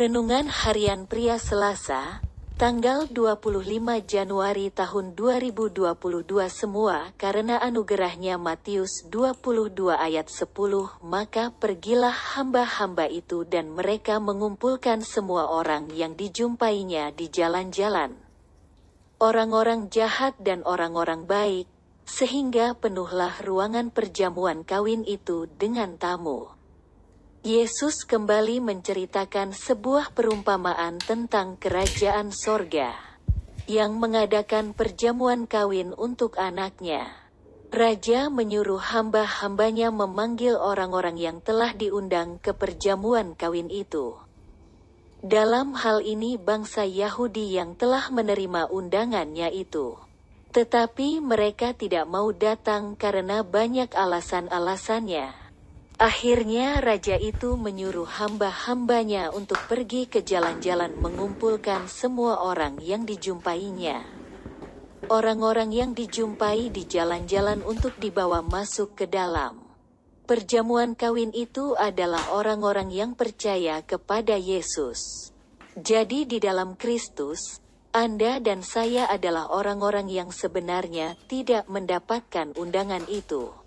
Renungan Harian Pria Selasa, tanggal 25 Januari tahun 2022 semua karena anugerahnya Matius 22 ayat 10 maka pergilah hamba-hamba itu dan mereka mengumpulkan semua orang yang dijumpainya di jalan-jalan. Orang-orang jahat dan orang-orang baik, sehingga penuhlah ruangan perjamuan kawin itu dengan tamu. Yesus kembali menceritakan sebuah perumpamaan tentang kerajaan sorga yang mengadakan perjamuan kawin untuk anaknya. Raja menyuruh hamba-hambanya memanggil orang-orang yang telah diundang ke perjamuan kawin itu. Dalam hal ini bangsa Yahudi yang telah menerima undangannya itu. Tetapi mereka tidak mau datang karena banyak alasan-alasannya. Akhirnya raja itu menyuruh hamba-hambanya untuk pergi ke jalan-jalan mengumpulkan semua orang yang dijumpainya. Orang-orang yang dijumpai di jalan-jalan untuk dibawa masuk ke dalam. Perjamuan kawin itu adalah orang-orang yang percaya kepada Yesus. Jadi di dalam Kristus, Anda dan saya adalah orang-orang yang sebenarnya tidak mendapatkan undangan itu.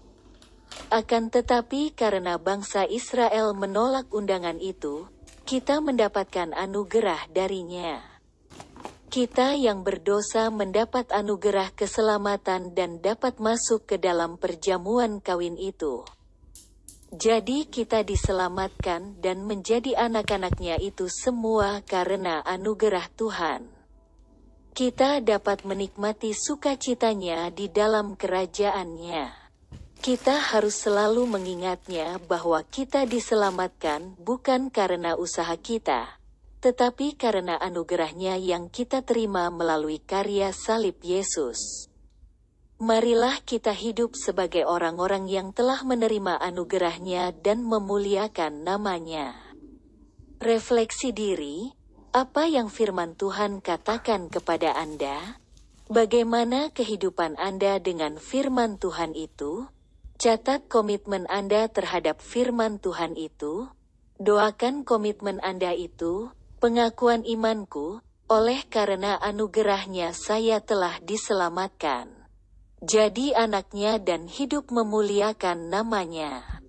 Akan tetapi karena bangsa Israel menolak undangan itu, kita mendapatkan anugerah darinya. Kita yang berdosa mendapat anugerah keselamatan dan dapat masuk ke dalam perjamuan kawin itu. Jadi kita diselamatkan dan menjadi anak-anaknya itu semua karena anugerah Tuhan. Kita dapat menikmati sukacitanya di dalam kerajaannya. Kita harus selalu mengingatnya bahwa kita diselamatkan bukan karena usaha kita, tetapi karena anugerahnya yang kita terima melalui karya salib Yesus. Marilah kita hidup sebagai orang-orang yang telah menerima anugerahnya dan memuliakan namanya. Refleksi diri, apa yang firman Tuhan katakan kepada Anda? Bagaimana kehidupan Anda dengan firman Tuhan itu? Catat komitmen Anda terhadap firman Tuhan itu. Doakan komitmen Anda itu, pengakuan imanku, oleh karena anugerahnya saya telah diselamatkan jadi anaknya dan hidup memuliakan namanya.